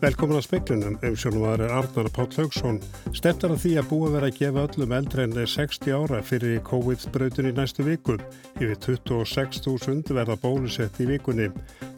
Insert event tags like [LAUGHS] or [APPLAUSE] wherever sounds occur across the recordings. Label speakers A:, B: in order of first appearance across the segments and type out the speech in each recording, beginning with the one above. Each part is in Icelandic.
A: Velkomin að speiklunum, umsjónum var Arnar Páll Haugsson. Steftar að því að búa verið að gefa öllum eldre en 60 ára fyrir COVID-spröytun í næstu viku. Yfir 26.000 verða bólusett í vikunni.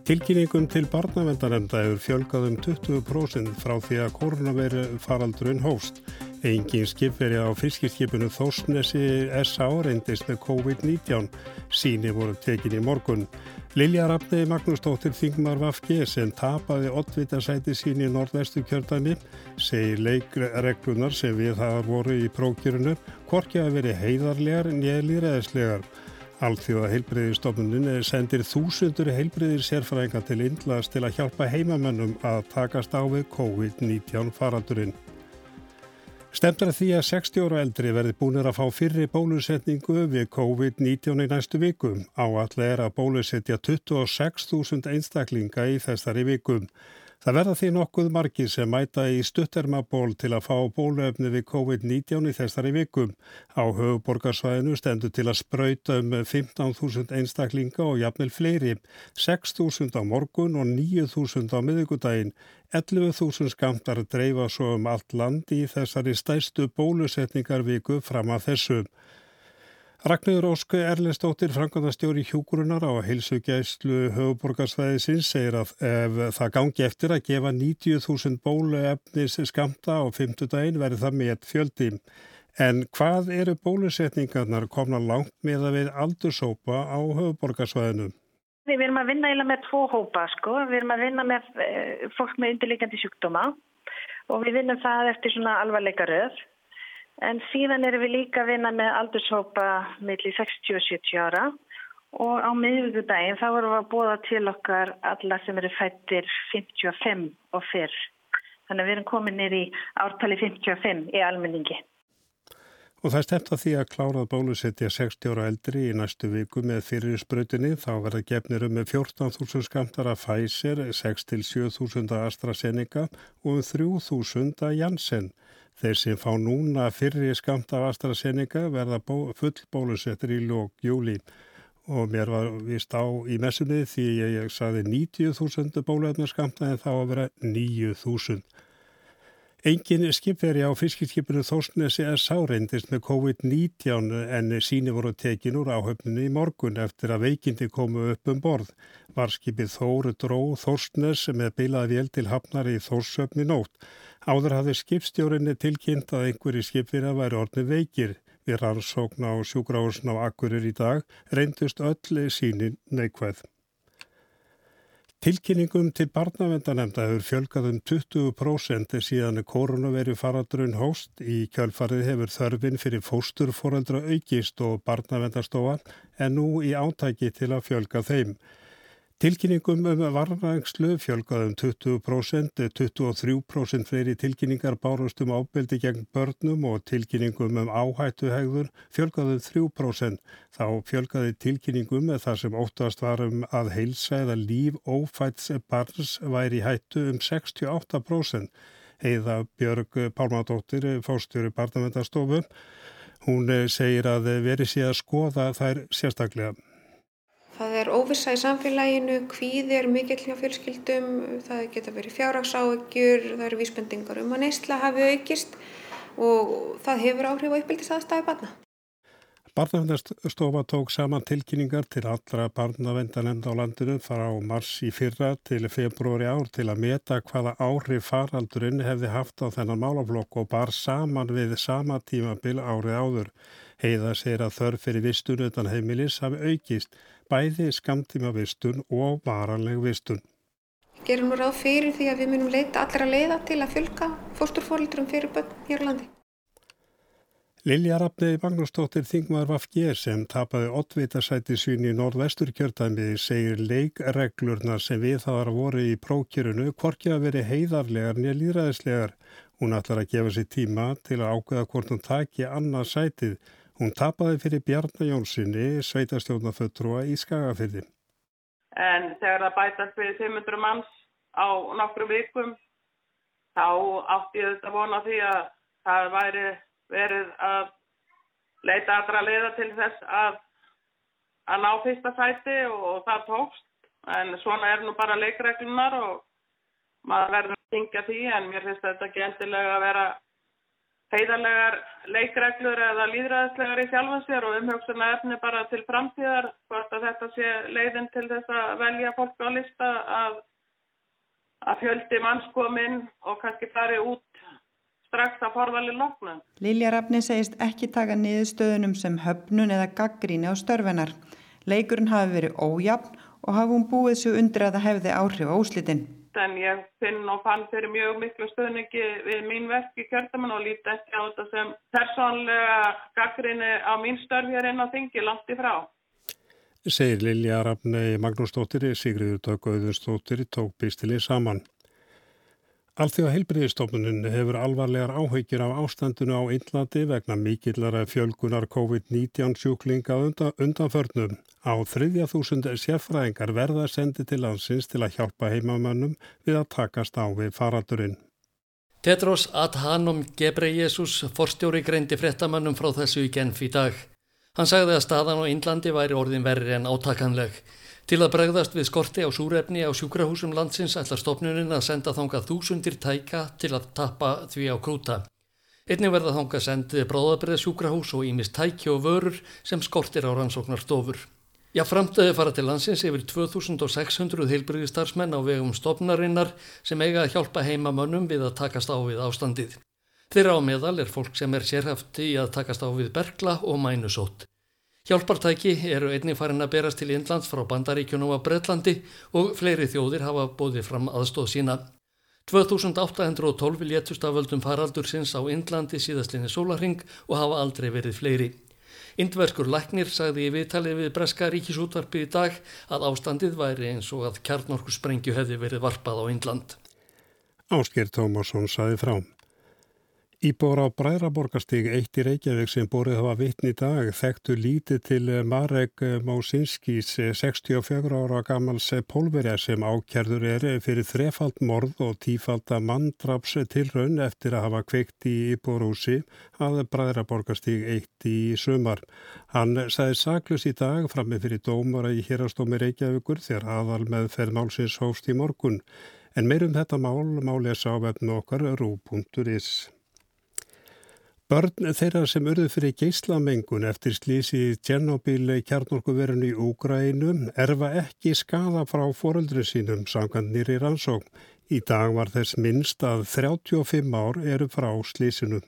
A: Tilkynningum til barnavendanemnda hefur fjölgað um 20% frá því að koronaviru faraldurinn hóst. Engin skipveri á fiskirskipinu Þósnesi S.A. reyndist með COVID-19. Síni voru tekin í morgun. Lilja Rafnei Magnúsdóttir Þingmar Vafge sem tapaði oddvitasæti sín í norðvestu kjördæmi segir leikreglunar sem við það voru í prókjörunu hvorki að veri heiðarlegar nýðlir eðislegar. Alþjóða heilbreyðistofnunin sendir þúsundur heilbreyðir sérfræðinga til Indlas til að hjálpa heimamennum að takast á við COVID-19 faraldurinn. Stemtur að því að 60 ára eldri verði búinir að fá fyrri bólusetningu við COVID-19 í næstu vikum. Áallega er að bólusetja 26.000 einstaklinga í þessari vikum. Það verða því nokkuð margir sem mæta í stuttermaból til að fá bóluefni við COVID-19 í þessari vikum. Á höfuborgarsvæðinu stendur til að spröyta um 15.000 einstaklinga og jafnvel fleiri, 6.000 á morgun og 9.000 á miðugudaginn. 11.000 skamtar dreifa svo um allt land í þessari stæstu bólusetningarviku fram að þessu. Ragnarður Ósku Erlendstóttir, frangandastjóri hjúkurunar á heilsugæslu höfuborgarsvæðisins, segir að ef það gangi eftir að gefa 90.000 bóluefnis skamta á 50 daginn verður það með fjöldi. En hvað eru bólusetningarnar komna langt með að við aldursópa á höfuborgarsvæðinu?
B: Við erum að vinna eða með tvo hópa sko. Við erum að vinna með eh, fólk með undirleikandi sjúkdóma og við vinnum það eftir svona alvarleika röð. En síðan erum við líka að vinna með aldurshópa millir 60 og 70 ára og á miðvíkudaginn þá vorum við að bóða til okkar alla sem eru fættir 55 og fyrr. Þannig að við erum komin nýri ártali 55 í almenningi.
A: Og það stefta því að klárað bólusetja 60 ára eldri í næstu viku með fyrir spröytinni þá verða gefnir um 14.000 skamtar að Pfizer, 6-7.000 að AstraZeneca og um 3.000 að Janssen. Þeir sem fá núna fyrri skamt af AstraZeneca verða full bólusettir í lók júli og mér var vist á í messunni því ég, ég saði 90.000 bóluefnarskamta en þá að vera 9.000. Engin skipveri á fiskirskipinu Þórsnesi er sáreindist með COVID-19 en síni voru tekin úr áhöfninu í morgun eftir að veikindi komu upp um borð. Varskipið Þóru dró Þórsnes með bilaði vél til hafnar í Þórsöfni nótt. Áður hafði skipstjórinni tilkynnt að einhverji skipfyrir væri orðni veikir. Við rannsókn á sjúgráðsna á Akkurir í dag reyndust öll sínin neikvæð. Tilkynningum til barnavendanemnda hefur fjölgað um 20% síðan koronaveri faradrun hóst. Í kjölfarið hefur þörfin fyrir fósturforeldra aukist og barnavendastofa en nú í átæki til að fjölga þeim. Tilkynningum um varnaðingslu fjölgaðum 20%, 23% fleiri tilkynningar bárust um ábyldi gegn börnum og tilkynningum um áhættuhegður fjölgaðum 3%. Þá fjölgaði tilkynningum með það sem óttast var um að heilsa eða líf ófæts barns væri hættu um 68%. Heiða Björg Pálmadóttir, fórstjóri barnavendastofu, hún segir að veri sé að skoða þær sérstaklega.
C: Er óvissa í samfélaginu, hvíð er mikill hjá fjölskyldum, það geta verið fjárhagsáökjur, það eru vísbendingar um að neysla hafi aukist og það hefur áhrif á uppbyldis aðstæði barna.
A: Barnavendarstofa tók saman tilkynningar til allra barnavendanemnda á landinu frá mars í fyrra til februari ár til að meta hvaða áhrif faraldurinn hefði haft á þennan málaflokk og bar saman við sama tímabil árið áður. Heiða segir að þörf fyrir vistun utan heimilis hafi aukist bæði skamtíma vistun og varanleg vistun.
C: Gerum nú ráð fyrir því að við munum leita allra leiða til að fjölka fósturfórildrum fyrir börn hér á landi.
A: Lilja Rafnei Magnúsdóttir Þingmar Vafgér sem tapaði oddvitasæti sín í norðvestur kjörtæmi segir leikreglurnar sem við þar voru í prókjörunu hvorki að veri heiðarlegar nýja líðræðislegar. Hún ætlar að gefa sér tíma til að ákveða hvort hún taki annað sætið Hún tapaði fyrir Bjarnar Jónssoni, sveitastjórnafötrúa í Skagafyrði.
D: En þegar það bætast við 500 manns á nokkru vikum, þá átti ég þetta vona því að það væri verið að leita aðra leiða til þess að, að ná fyrsta sæti og, og það tókst. En svona er nú bara leikreglunar og maður verður syngja því en mér finnst þetta ekki endilega að vera heiðarlegar leikreglur eða líðræðislegar í sjálfum sér og umhjóksuna efni bara til framtíðar hvort að þetta sé leiðin til þess að velja fólk á lista að, að fjöldi mannskominn og kannski fari út strax að forðali loknum.
E: Lilja Rafni segist ekki taka niður stöðunum sem höfnun eða gaggríni á störfinar. Leikurinn hafi verið ójafn og hafi hún búið svo undir að það hefði áhrif á úslitinn
D: en ég finn og fann fyrir mjög miklu stöðningi við mín verk í kjördaman og líti ekki á þetta sem persónlega gaggrinni á mín störf hér inn á þingi langt í frá.
A: Segir Lilja Rafnei Magnúsdóttir, Sigriður Dögauðursdóttir tók býstilið saman. Alþjóða heilbriðistofnunum hefur alvarlegar áhyggjur af ástandinu á Índlandi vegna mikillara fjölgunar COVID-19 sjúklinga undan, undanförnum. Á þriðja þúsund sérfræðingar verða sendi til landsins til að hjálpa heimamönnum við að takast á við faraldurinn.
F: Tetros Adhanom Gebreyesus forstjóri greindi frettamönnum frá þessu í genf í dag. Hann sagði að staðan á Índlandi væri orðin verri en átakanleg. Til að bregðast við skorti á súrefni á sjúkrahúsum landsins ætlar stopnunin að senda þangað þúsundir tæka til að tappa því á krúta. Einnig verða þangað sendið bróðabrið sjúkrahús og ímist tæki og vörur sem skortir á rannsóknarstofur. Já, framtöði fara til landsins yfir 2600 heilbyrgistarfsmenn á vegum stopnarinnar sem eiga að hjálpa heimamönnum við að takast á við ástandið. Þeirra á meðal er fólk sem er sérhafti í að takast á við bergla og mænusótt. Hjálpartæki eru einnig farin að berast til Indlands frá bandaríkjunum á Breitlandi og fleiri þjóðir hafa bóðið fram aðstóð sína. 2812 létust af völdum faraldur sinns á Indlandi síðastlinni sólaring og hafa aldrei verið fleiri. Indverskur Læknir sagði í viðtalið við Breska ríkisútvarpi í dag að ástandið væri eins og að kjarnorku sprengju hefði verið varpað á Indland.
A: Ásker Tómasson sagði frám. Íbor á Bræðraborgastíg eitt í Reykjavík sem borðið hafa vittn í dag þekktu lítið til Marek Mósinskís 64 ára gamals pólverja sem ákjærður er fyrir þrefald morð og tífald að manndraps tilraun eftir að hafa kveikt í Íborúsi að Bræðraborgastíg eitt í sumar. Hann sæði saklus í dag frammi fyrir dómara í hérastómi Reykjavíkur þegar aðal með ferð málsins hóst í morgun. En meirum þetta mál má lesa á vefn okkar rú.is. Börn þeirra sem urðu fyrir geyslamengun eftir slísi Tjernobyl kjarnorkuverun í Úgrænu erfa ekki skada frá foreldri sínum samkvæmt nýri rannsókn. Í dag var þess minnst að 35 ár eru frá slísinu.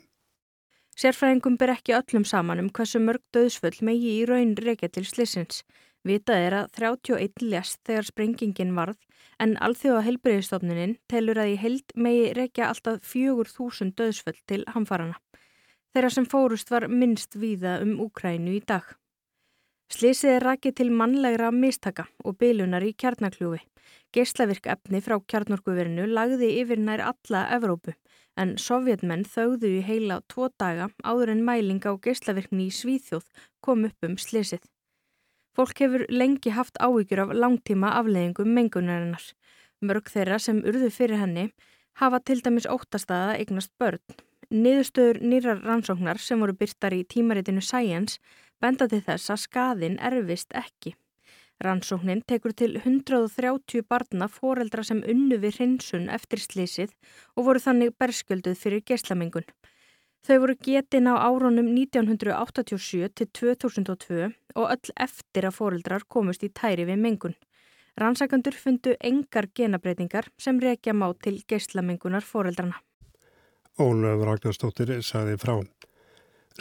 G: Sérfræðingum ber ekki öllum saman um hversu mörg döðsföll megi í raun reykja til slísins. Vitað er að 31 lest þegar sprengingin varð en alþjóða helbreyðistofnunin telur að í held megi reykja alltaf 4.000 döðsföll til hamfarana. Þeirra sem fórust var minnst víða um Úkrænu í dag. Slisið er rakið til mannlegra mistaka og bylunar í kjarnakljúfi. Geislavirk efni frá kjarnorkuverinu lagði yfir nær alla Evrópu en sovjetmenn þauðu í heila tvo daga áður en mæling á geislavirkni í Svíþjóð kom upp um slisið. Fólk hefur lengi haft áhyggjur af langtíma afleðingum mengunarinnar. Mörg þeirra sem urðu fyrir henni hafa til dæmis óttastaða eignast börn Niðurstöður nýrar rannsóknar sem voru byrtar í tímaritinu Science benda til þess að skadin erfist ekki. Rannsóknin tekur til 130 barna foreldra sem unnu við hrinsun eftir slísið og voru þannig berskölduð fyrir geislamengun. Þau voru getin á áronum 1987 til 2002 og öll eftir að foreldrar komust í tæri við mengun. Rannsakandur fundu engar genabreitingar sem rekja má til geislamengunar foreldrana.
A: Ólöf Ragnarstóttir saði frá.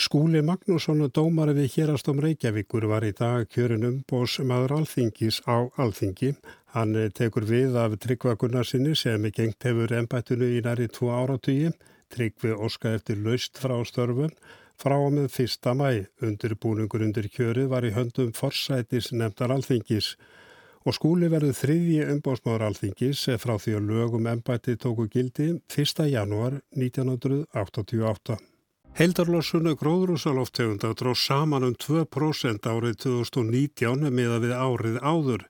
A: Skúli Magnússon og dómari við hérastom Reykjavíkur var í dag kjörin umbós maður alþingis á alþingi. Hann tekur við af Tryggva Gunnarsinni sem gengt hefur ennbættinu í næri tvo áratugi. Tryggvi Óska eftir laust frá störfun frá og með fyrsta mæ. Undirbúningur undir kjörið var í höndum forsætis nefndar alþingis og skúli verður þriðji umbósmáður alþingis frá því að lögum ennbætti tóku gildi 1. janúar 1988. Heildarlossunni gróðrúsaloftegunda dróð saman um 2% árið 2019 meða við árið áður.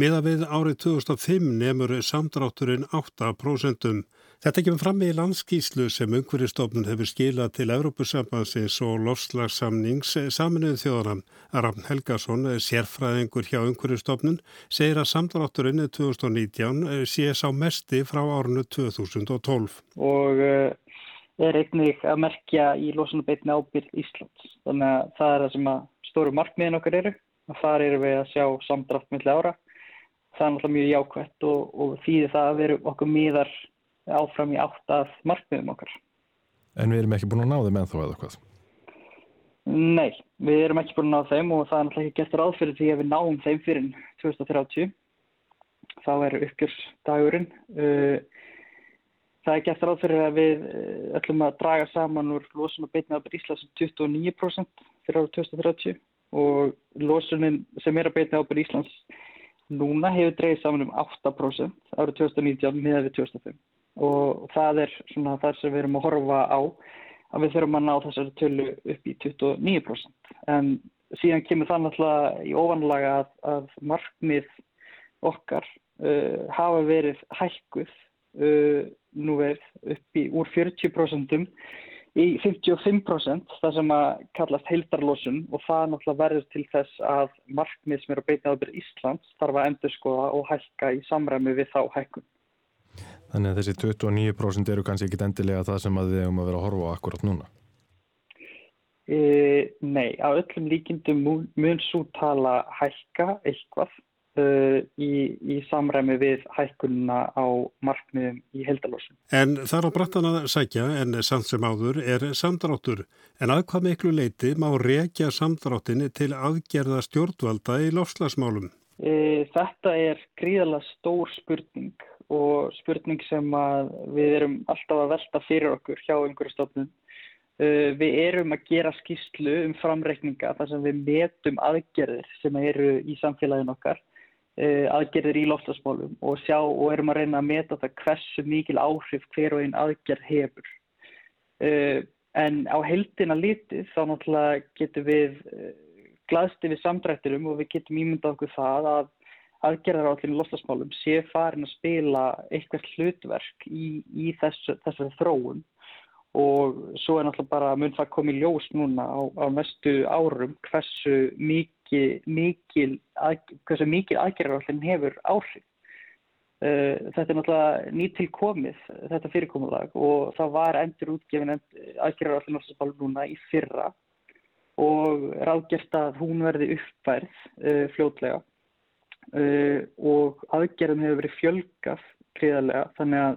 A: Meða við árið 2005 nefnur samdrátturinn 8%. Þetta kemur fram í landskíslu sem umhverjastofnun hefur skilað til Európusambansins og lofslagssamnings saminuðu þjóðarann. Rafn Helgason, sérfræðingur hjá umhverjastofnun, segir að samdrátturinn 2019 sé sá mesti frá árunu 2012.
H: Og uh, er einnig að merkja í losunarbeitni ábyrð Íslands. Þannig að það er það sem að stóru markmiðin okkar eru. Það eru við að sjá samdrátt milli ára. Það er náttúrulega mjög jákvæmt og, og þýðir það að veru okkur miðar áfram í átt af markmiðum okkar.
I: En við erum ekki búin að ná þeim ennþá eða hvað?
H: Nei, við erum ekki búin að ná þeim og það er náttúrulega ekki gert ráð fyrir því að við náum þeim fyrir 2030. Þá er uppgjörsdagurinn. Uh, það er gert ráð fyrir að við uh, ætlum að draga saman úr losun og beitna ábyrð Íslands 29% fyrir árið 2030 og losunin sem er að beitna ábyrð Íslands núna hefur dreigð saman um 8% árið 2019 miða við 2005 og það er svona þar sem við erum að horfa á að við þurfum að ná þessari tölu upp í 29% en síðan kemur það náttúrulega í ofanlaga að, að markmið okkar uh, hafa verið hækkuð uh, nú verið upp í úr 40% í 55% það sem að kallast heildarlósun og það náttúrulega verður til þess að markmið sem eru að beita ábyrð Íslands þarf að endur skoða og hækka í samræmi við þá hækkun.
I: Þannig að þessi 29% eru kannski ekki endilega það sem að við hefum að vera að horfa á akkurat núna?
H: E, nei, á öllum líkindum mun svo tala hækka eitthvað uh, í, í samræmi við hækkunna á markmiðum í heldalósum.
A: En þar á brattan að sækja en samt sem áður er samdráttur. En að hvað miklu leiti má reykja samdráttinni til aðgerða stjórnvalda í lofslagsmálum?
H: E, þetta er gríðalega stór spurning og spurning sem við erum alltaf að velta fyrir okkur hjá einhverju stofnun. Uh, við erum að gera skýslu um framreikninga þar sem við metum aðgerðir sem eru í samfélagin okkar, uh, aðgerðir í loftasmálum og, sjá, og erum að reyna að meta það hversu mikil áhrif hver og einn aðgerð hefur. Uh, en á heldina litið þá náttúrulega getum við glaðst yfir samdrættirum og við getum ímyndað okkur það að aðgerðar á allir loslasmálum sé farin að spila eitthvað hlutverk í, í þessu, þessu þróun. Og svo er náttúrulega bara mun það komið ljós núna á, á mestu árum hversu mikil, mikil, að, hversu mikil aðgerðar á allir hefur áhrif. Uh, þetta er náttúrulega nýttil komið, þetta fyrirkomulag og það var endur útgefin aðgerðar á allir loslasmálum núna í fyrra. Og ráðgjert að hún verði uppfærð uh, fljótlega uh, og aðgerðum hefur verið fjölgaf gríðarlega þannig að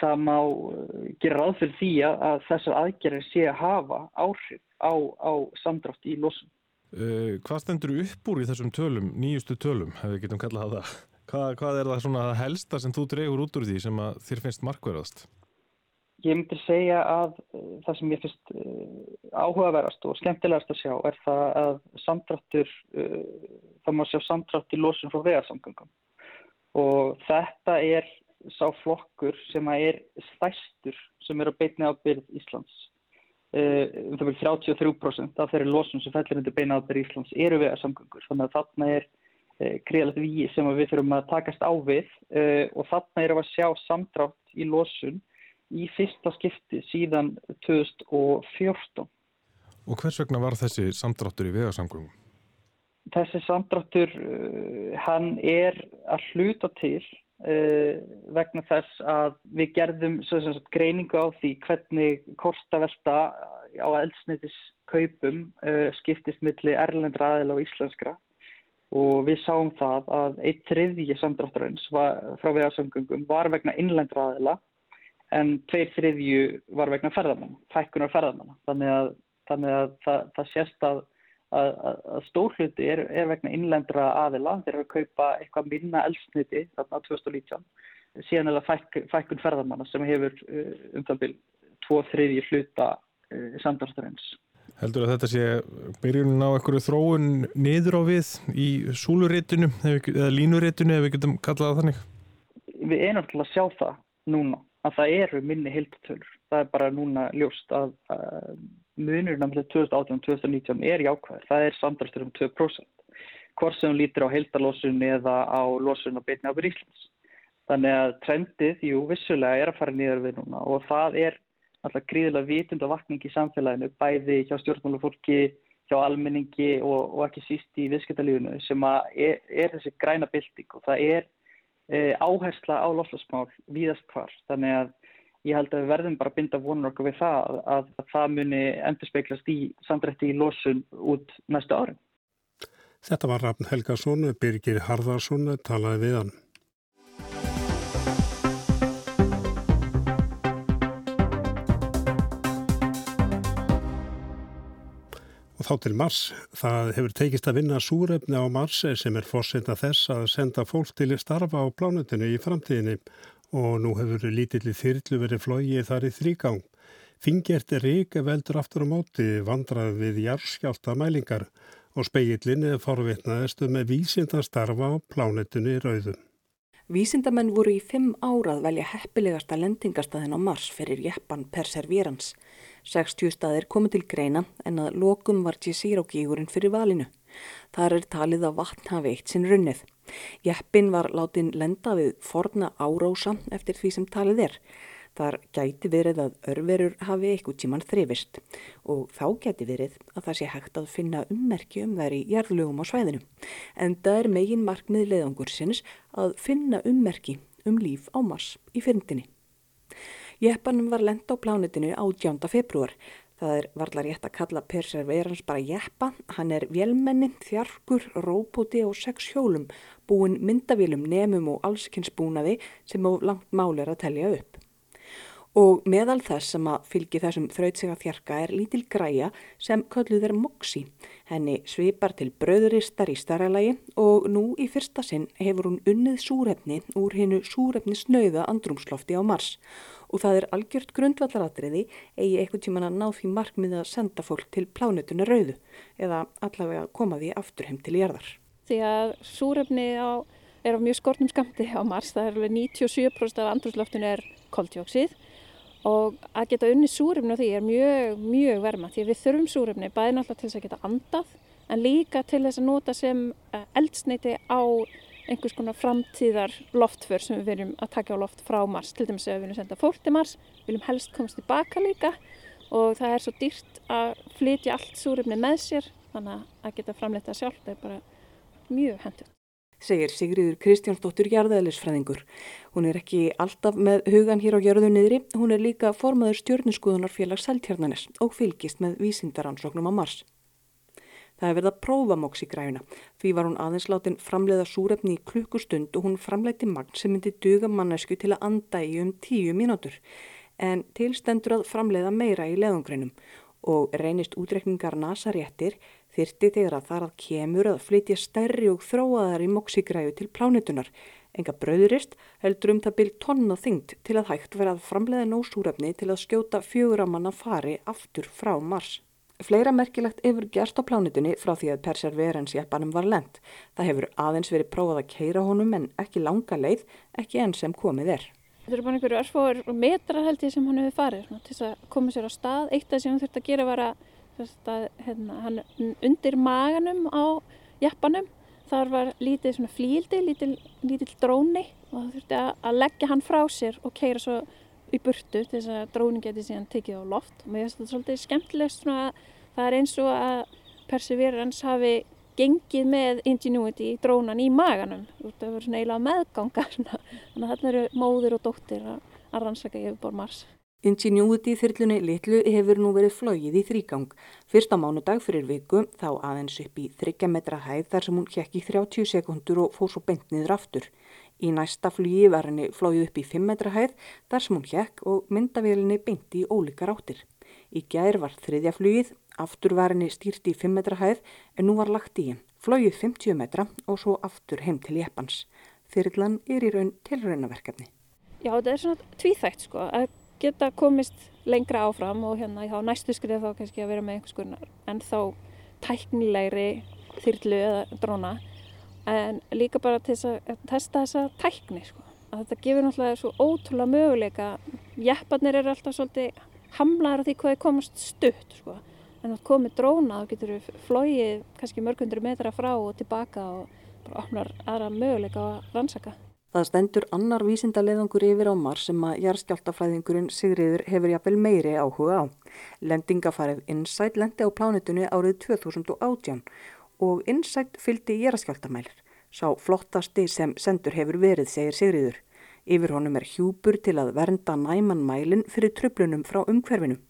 H: það má uh, gera ráð fyrir því að þessar aðgerðir sé að hafa áhrif á, á samdrátt í losum.
I: Uh, hvað stendur upp úr í þessum tölum, nýjustu tölum, hefur við getum kallað það? Hvað, hvað er það helsta sem þú dregur út úr því sem þér finnst markverðast?
H: Ég myndi segja að uh, það sem ég finnst uh, áhugaverðast og skemmtilegast að sjá er það að samtráttur, uh, það má sjá samtrátt í losun frá vegarsamgöngum og þetta er sá flokkur sem er stærstur sem er að beitna ábyrð Íslands. Um það vil 33% af þeirri losun sem fellir undir beina ábyrð Íslands eru vegarsamgöngur þannig að þarna er greiðilegt við sem við þurfum að takast á við og þarna erum við að sjá samtrátt í losun í fyrsta skipti síðan 2014.
I: Og hvers vegna var þessi samdráttur í vegasamgöngum?
H: Þessi samdráttur, uh, hann er að hluta til uh, vegna þess að við gerðum sagt, greiningu á því hvernig kortavelta á eldsneitis kaupum uh, skiptist milli erlendra aðila og íslenskra og við sáum það að eitt þriðji samdrátturins frá vegasamgöngum var vegna innlendra aðila en tveir þriðju var vegna ferðamann, fækkunar ferðamann. Þannig að, þannig að það, það sést að, að, að stórhluti er, er vegna innlendra aðila þeir eru að kaupa eitthvað minna elsniti þarna á 2019. Síðan er það fæk, fækkun ferðamanna sem hefur uh, um það byrj tvo þriðji hluta uh, samdásturins.
I: Heldur að þetta sé byrjunin á einhverju þróun niður á við í súluréttinu eða línuréttinu ef við getum kallað það þannig?
H: Við erum til að sjá það núna að það eru minni heiltölur. Það er bara núna ljóst að, að munurinn af 2018-2019 er jákvæður. Það er samdrástur um 2%. Hvort sem lítir á heiltalósun eða á lósun á beitni ábyrð Íslands. Þannig að trendið, jú, vissulega er að fara nýður við núna og það er alltaf gríðilega vitund og vakning í samfélaginu, bæði hjá stjórnmálufólki, hjá almenningi og, og ekki síst í viðskiptalífunu sem er, er þessi græna bilding og það er áhersla á loslasmál víðast hvar. Þannig að ég held að við verðum bara að binda vonur okkur við það að, að, að það muni endur speiklast í samdrætti í losun út næstu ári.
A: Þetta var Rafn Helgason, Birgir Harðarsson talaði við hann. Og þá til Mars. Það hefur teikist að vinna súrefni á Mars sem er fórsenda þess að senda fólk til starfa á plánutinu í framtíðinni og nú hefur lítilli þyrlu verið flóið þar í þrýgang. Fingert rík veldur aftur á móti vandrað við jarðskjálta mælingar og speillinni forvitnaðistu með vísindan starfa á plánutinu í rauðum.
J: Vísindamenn voru í fimm árað velja heppilegasta lendingastæðin á Mars fyrir jeppan Perseverance. 60 staðir komið til greina en að lokum var Jezero-gígurinn fyrir valinu. Þar er talið að vatn hafi eitt sinn runnið. Jeppin var látin lenda við forna árósa eftir því sem talið er. Þar gæti verið að örverur hafi eitthvað tíman þrifist og þá gæti verið að það sé hægt að finna ummerki um þær í jarðlugum á svæðinu. En það er megin markmið leiðangur sinns að finna ummerki um líf á Mars í fyrndinni. Jeppanum var lenda á plánutinu á 10. februar. Það er varlar rétt að kalla Perseverance bara jeppa. Hann er vélmenni, þjarkur, róbóti og sex hjólum, búin myndavélum, nemum og allskynnsbúnaði sem á langt máli er að telja upp. Og meðal þess sem að fylgi þessum þrautsiga þjarka er lítil græja sem kölluð er moksi. Henni svipar til bröðuristar í starralagi og nú í fyrsta sinn hefur hún unnið súrefni úr hennu súrefni snauða andrumslofti á Mars og það er algjört grundvallaratriði eigi eitthvað tíman að ná því markmið að senda fólk til plánutuna rauðu eða allavega koma því aftur heim til jarðar.
K: Því að súrefni á, er á mjög skortnum skamti á Mars, það er alveg 97% af andrúsloftinu er koltjóksið og að geta unni súrefni á því er mjög, mjög verma því við þurfum súrefni bæði náttúrulega til þess að geta andað en líka til þess að nota sem eh, eldsneiti á einhvers konar framtíðar loftför sem við verjum að taka á loft frá Mars. Til dæmis ef við viljum senda fólk til Mars, viljum helst komast tilbaka líka og það er svo dýrt að flytja allt súrefni með sér þannig að geta framleita það sjálf það er bara mjög hendur.
J: Segir Sigriður Kristjánsdóttur Jarðæðilisfræðingur. Hún er ekki alltaf með hugan hér á jörðu niðri, hún er líka formaður stjórnuskuðunarfélag Seltjarnanes og fylgist með vísindaransóknum á Mars. Það hefði verið að prófa moxigræfina. Því var hún aðeins látin framleiða súrefni í klukkustund og hún framleiti magn sem myndi duga mannesku til að anda í um tíu mínútur. En tilstendur að framleiða meira í leðungreinum og reynist útrekningar NASA réttir þyrti þegar að þar að kemur að flytja stærri og þróaðar í moxigræfu til plánutunar. Enga bröðurist heldur um það byrj tonna þyngt til að hægt vera að framleiða nósúrefni til að skjóta fjöguramanna fari aftur frá Mars. Fleira merkilegt hefur gerst á plánitunni frá því að Perseverance jeppanum var lent. Það hefur aðeins verið prófað að keira honum en ekki langa leið, ekki enn sem komið er.
K: Það eru bara einhverju örfóður metrar held ég sem hann hefur farið til að koma sér á stað. Eitt af sem hann þurfti að gera var að, að hérna, hann undir maganum á jeppanum. Þar var lítið flíldi, lítil, lítil dróni og það þurfti að, að leggja hann frá sér og keira svo í burtu til þess að drónin geti síðan tekið á loft. Og mér finnst þetta svolítið skemmtilegst svona að það er eins og að Perseverance hafi gengið með Ingenuity drónan í maganum. Það verður svona eiginlega meðganga [LAUGHS] svona. þannig að þarna eru móður og dóttir að, rannsaka yfirbor Mars
J: Ingenuity þyrlunni litlu hefur nú verið flóið í þrýgang. Fyrsta mánudag fyrir viku þá aðeins upp í 30 metra hæð þar sem hún hjekk í 30 sekundur og fór svo beint niður aftur. Í næsta flugi var henni flóið upp í 5 metra hæð þar sem hún hjekk og myndavélinni beint í ólíkar áttir. Í gær var þriðja flugið Aftur var henni stýrt í 5 metra hæð en nú var lagt í henn. Flóið 50 metra og svo aftur heim til Jepans. Þyrrlan er í raun tilraunaverkefni.
K: Já, þetta er svona tvíþægt sko. Að geta komist lengra áfram og hérna á næstu skrið þá kannski að vera með einhvers konar en þá tæknilegri þyrrlu eða dróna. En líka bara til að testa þessa tækni sko. Að þetta gefur náttúrulega svo ótrúlega möguleika. Jepanir eru alltaf svolítið hamlaður af því hvað er komast stutt sko en að komið dróna þá getur við flóið kannski mörgundur metra frá og tilbaka og bara opnar aðra möguleika að rannsaka.
J: Það stendur annar vísindaleðangur yfir á Mars sem að jarðskjáltafræðingurinn Sigriður hefur jafnvel meiri áhuga á. Lendingafarið Insight lendi á plánutunni árið 2018 og Insight fylgdi jarðskjáltamælir. Sá flottasti sem sendur hefur verið, segir Sigriður. Yfir honum er hjúpur til að vernda næman mælin fyrir tröflunum frá umhverfinu.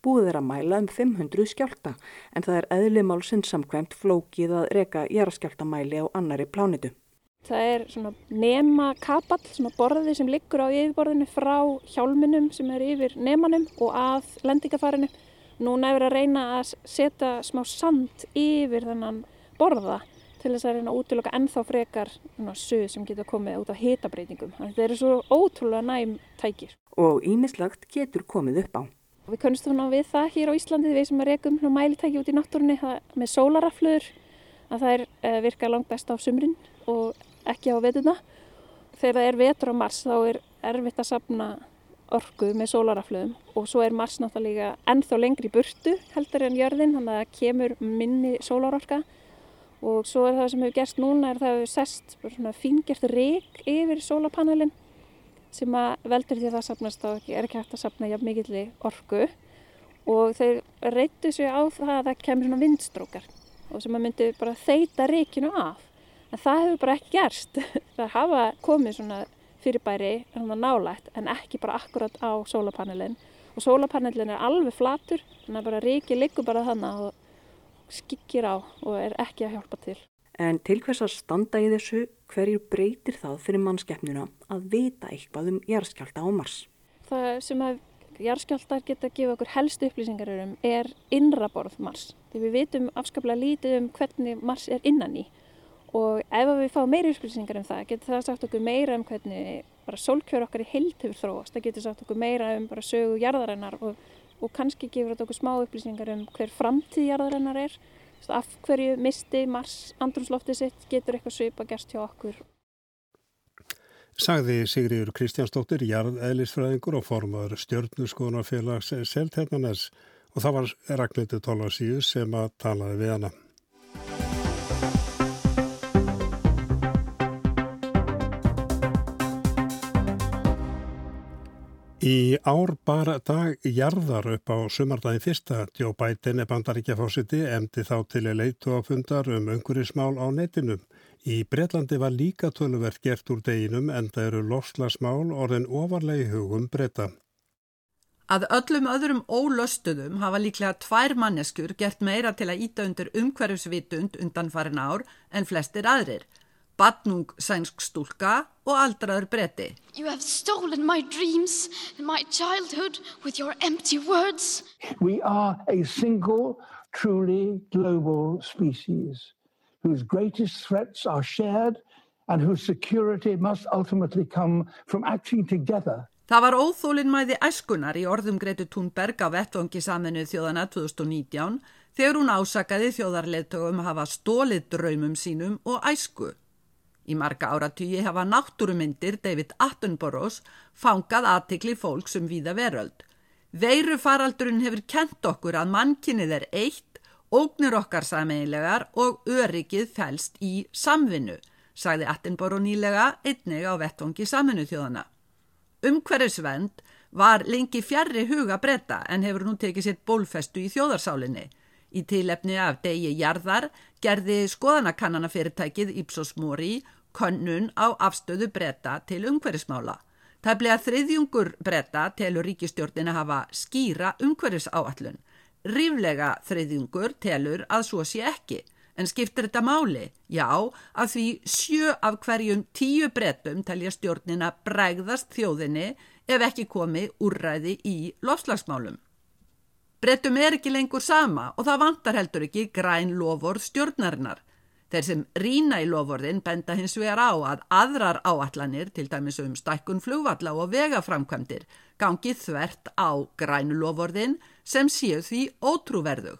J: Búið er að mæla um 500 skjálta en það er eðlimálsinn samkvæmt flókið að reka jarðskjáltamæli á annari plánitu.
K: Það er svona nema kapall, svona borði sem liggur á yfirborðinu frá hjálminum sem er yfir nemanum og að lendingafarinu. Núna er verið að reyna að setja smá sand yfir þennan borða til þess að reyna að útiloka ennþá frekar suð sem getur komið út af hitabreitingum. Þetta eru svo ótrúlega næm tækir.
J: Og ímislagt getur komið upp á.
K: Við kunnumstum við það hér á Íslandi við sem rekum mælitæki út í náttúrunni með sólaraflöður að það er uh, virka langt best á sumrin og ekki á vetuna. Þegar það er vetur á Mars þá er erfitt að sapna orgu með sólaraflöðum og svo er Mars náttúrulega ennþá lengri burtu heldur en jörðin þannig að það kemur minni sólarorka og svo er það sem hefur gerst núna er það hefur sest svona fíngert reik yfir sólapanelin sem að veldur því að það sapnast þá ekki, er ekki hægt að sapna jafn mikilli orgu og þeir reyttu sig á það að það kemur svona vindstrókar og sem að myndi bara þeita reikinu af. En það hefur bara ekki gerst. [LAUGHS] Það hafa komið svona fyrirbæri nálægt en ekki bara akkurat á sólapanelin og sólapanelin er alveg flatur þannig að bara reiki liggur bara þannig og skikkir á og er ekki að hjálpa til.
J: En til hvers að standa í þessu, hverju breytir það fyrir mannskeppnuna að vita eitthvað um jæðskjálta á Mars?
K: Það sem að jæðskjáltar geta að gefa okkur helstu upplýsingar um er innraborð Mars. Því við vitum afskaplega lítið um hvernig Mars er innan í og ef við fáum meiri upplýsingar um það getur það sagt okkur meira um hvernig bara sólkjör okkar í heilt hefur þróast. Það getur sagt okkur meira um bara sögu jarðarinnar og, og kannski gefur þetta okkur smá upplýsingar um hver framtíð jarðarinnar er af hverju misti Mars andrumsloftið sitt getur eitthvað svipa gerst hjá okkur.
A: Sagði Sigriður Kristjánsdóttir, jarðeðlisfræðingur og formadur stjórnuskonarfélags Selternanes og það var Ragnhildur Tólasíus sem að talaði við hana. Í ár bara dag jarðar upp á sumardagin fyrsta, Joe Biden er bandaríkjafásiti, emdi þá til leitu á fundar um öngurismál á netinu. Í Breitlandi var líka tölverk gert úr deginum en það eru lofslagsmál orðin ofarlegi hugum breyta.
L: Að öllum öðrum ólöstuðum hafa líklega tvær manneskur gert meira til að íta undir umhverfsvitund undan farin ár en flestir aðrir. Badnung sænsk stúlka og aldraður bretti.
M: You have stolen my dreams and my childhood with your empty words.
N: We are a single, truly global species whose greatest threats are shared and whose security must ultimately come from acting together.
L: Það var óþólinnmæði æskunar í orðum Gretu Thunberg á vettvangi saminu þjóðana 2019 þegar hún ásakaði þjóðarleðtögum að hafa stólið draumum sínum og æsku. Í marga áratugji hafa náttúrumyndir David Attenboroughs fangað aðtikli fólk sem um víða veröld. Veirufaraldurinn hefur kent okkur að mannkinnið er eitt, ógnir okkar sameigilegar og öryggið fælst í samvinnu, sagði Attenborough nýlega einnig á vettvangi saminu þjóðana. Umhverfisvend var lengi fjarrri huga breyta en hefur nú tekið sér bólfestu í þjóðarsálinni. Í tilefni af degi jarðar gerði skoðanakannanafyrirtækið Ipsos Mori könnun á afstöðu breyta til umhverfismála. Það bleið að þriðjungur breyta telur ríkistjórnin að hafa skýra umhverfisáallun. Ríflega þriðjungur telur að svo sé ekki. En skiptir þetta máli? Já, að því sjö af hverjum tíu breytum telja stjórnin að bregðast þjóðinni ef ekki komi úrræði í lofslagsmálum. Breytum er ekki lengur sama og það vantar heldur ekki græn loford stjórnarinnar. Þeir sem rína í lofordin benda hins vegar á að aðrar áallanir, til dæmis um stækkun flugvalla og vegaframkvæmdir, gangi þvert á grænu lofordin sem séu því ótrúverðug.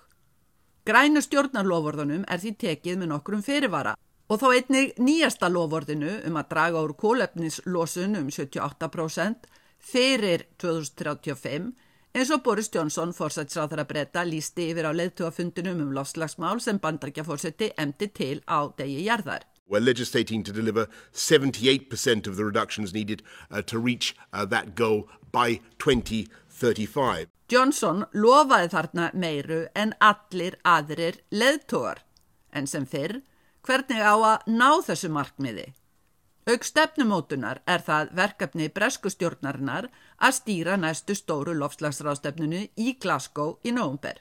L: Grænu stjórnarlofordunum er því tekið með nokkrum fyrirvara og þá einnig nýjasta lofordinu um að draga úr kólefnislosun um 78% fyrir 2035 eins og Boris Johnson, fórsætsráþara breyta, lísti yfir á leðtúafundunum um lofslagsmál sem bandarkjafórsetti emdi til á degi jarðar.
O: We're legislating to deliver 78% of the reductions needed uh, to reach uh, that goal by 2035.
L: Johnson lofaði þarna meiru en allir aðrir leðtógar. En sem fyrr, hvernig á að ná þessu markmiði? Aug stefnumótunar er það verkefni breskustjórnarinnar að stýra næstu stóru lofslagsrástefnunu í Glasgow í nógumber.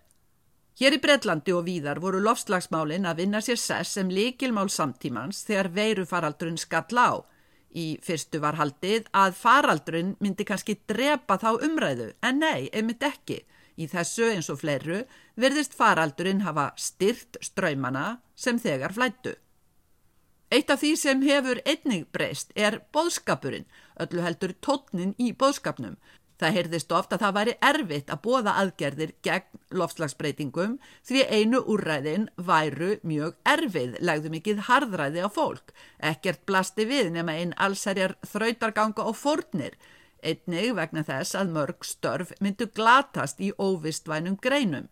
L: Hér í Breitlandi og víðar voru lofslagsmálin að vinna sér sess sem líkilmál samtímans þegar veirufaraldrun skall á. Í fyrstu var haldið að faraldrun myndi kannski drepa þá umræðu, en nei, einmitt ekki. Í þessu eins og fleiru verðist faraldrun hafa styrt ströymana sem þegar flættu. Eitt af því sem hefur einnig breyst er boðskapurinn, öllu heldur tótnin í boðskapnum. Það heyrðist ofta að það væri erfitt að bóða aðgerðir gegn lofslagsbreytingum því einu úrræðin væru mjög erfið, legðu mikið harðræði á fólk. Ekkert blasti við nema einn allsærjar þrautarganga og fórnir, einnig vegna þess að mörg störf myndu glatast í óvistvænum greinum.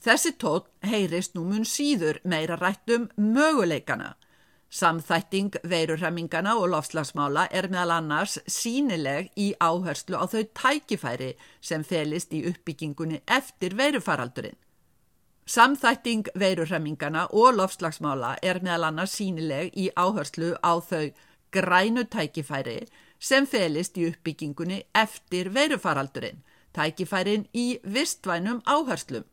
L: Þessi tótt heyrist nú mun síður meira rættum möguleikana. Samþætting veirurhemmingana og lofslagsmála er meðal annars sínileg í áherslu á þau tækifæri sem felist í uppbyggingunni eftir veirufaraldurinn. Samþætting veirurhemmingana og lofslagsmála er meðal annars sínileg í áherslu á þau grænu tækifæri sem felist í uppbyggingunni eftir veirufaraldurinn, tækifærin í vistvænum áherslum.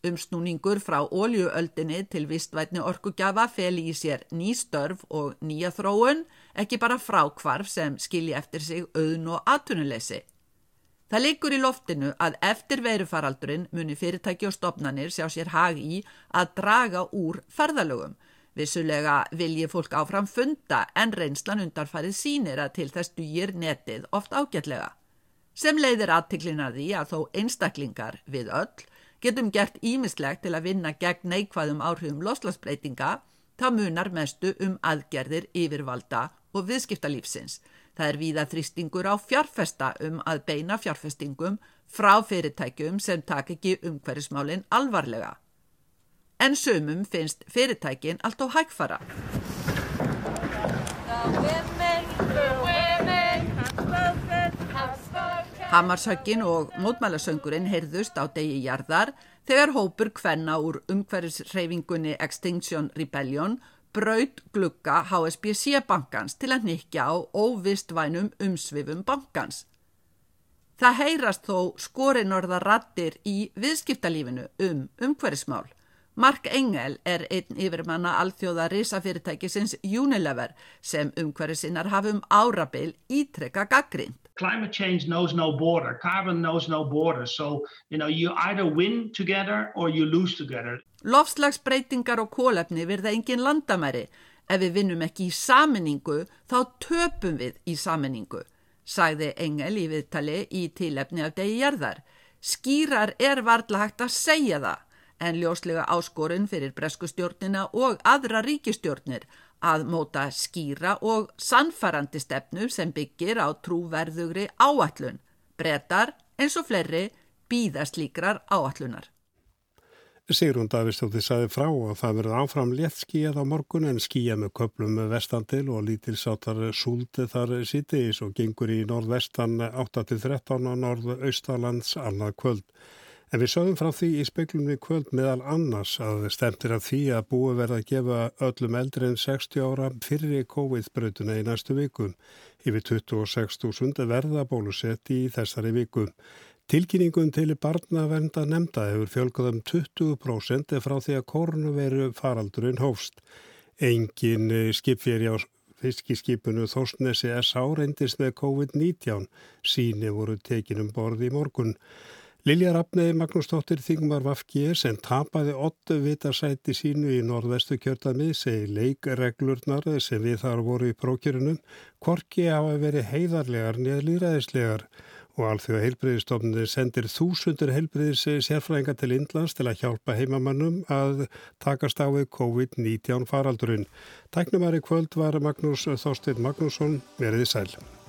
L: Umsnúningur frá óljuöldinni til vistvætni orkugjafa feli í sér ný störf og nýja þróun, ekki bara frákvarf sem skilji eftir sig auðn og atunuleysi. Það leikur í loftinu að eftir veirufaraldurinn muni fyrirtæki og stopnanir sjá sér hag í að draga úr ferðalögum. Vissulega vilji fólk áfram funda en reynslan undarfærið sínir að til þess dýr netið oft ágætlega. Sem leiðir aðtiklina því að þó einstaklingar við öll getum gert ímislegt til að vinna gegn neikvæðum áhrifum loslasbreytinga, þá munar mestu um aðgerðir yfirvalda og viðskiptalífsins. Það er víða þrýstingur á fjárfesta um að beina fjárfestingum frá fyrirtækjum sem tak ekki umhverjusmálinn alvarlega. En sömum finnst fyrirtækin allt á hægfara. Hamarshöggin og mótmælasöngurinn heyrðust á degi jarðar þegar hópur kvenna úr umhverfisreyfingunni Extinction Rebellion braut glukka HSBC bankans til að nikja á óvistvænum umsvifum bankans. Það heyrast þó skorinorða rattir í viðskiptalífinu um umhverfismál. Mark Engel er einn yfirmanna alþjóða risafyrirtækisins Unilever sem umhverfisinnar hafum árabil ítrekka gaggrind.
P: Climate change knows no border. Carbon knows no border. So, you know, you either win together or you lose together.
L: Lofslagsbreytingar og kólefni verða engin landamæri. Ef við vinnum ekki í saminningu, þá töpum við í saminningu, sagði Engel í viðtali í tilefni af degi jarðar. Skýrar er varðla hægt að segja það, en ljóslega áskorun fyrir breskustjórnina og aðra ríkistjórnir að móta skýra og sannfarandi stefnu sem byggir á trúverðugri áallun. Bretar eins og fleiri býðast líkrar áallunar.
A: Sigrun Davistóttir saði frá að það verði áfram létt skíjað á morgun en skíja með köplum með vestandil og lítilsáttar súldi þar sýtis og gengur í norðvestan 8-13 og norðaustalands annað kvöld. En við sögum frá því í speklum við kvöld meðal annars að stemtir að því að búi verða að gefa öllum eldri en 60 ára fyrir COVID-brötuna í næstu vikum. Yfir 26.000 verða bólusetti í þessari vikum. Tilkynningum til barnavernda nefnda hefur fjölgað um 20% frá því að koronaviru faraldurinn hófst. Engin skipféri á fiskiskipinu Þórsnesi S.A. reyndist með COVID-19. Síni voru tekinum borði í morgun. Lilja Rafnei Magnúsdóttir Þingmar Vafgir sem tapaði 8 vitarsæti sínu í norðvestu kjörðamið segi leikreglurnar sem við þar voru í prókjörunum korki hafa verið heiðarlegar neð líðræðislegar og alþjóða heilbreyðistofnir sendir þúsundur heilbreyðis sérfræðinga til Indlands til að hjálpa heimamannum að takast á við COVID-19 faraldurinn. Tæknumari kvöld var Magnús Þorstein Magnússon veriði sæl.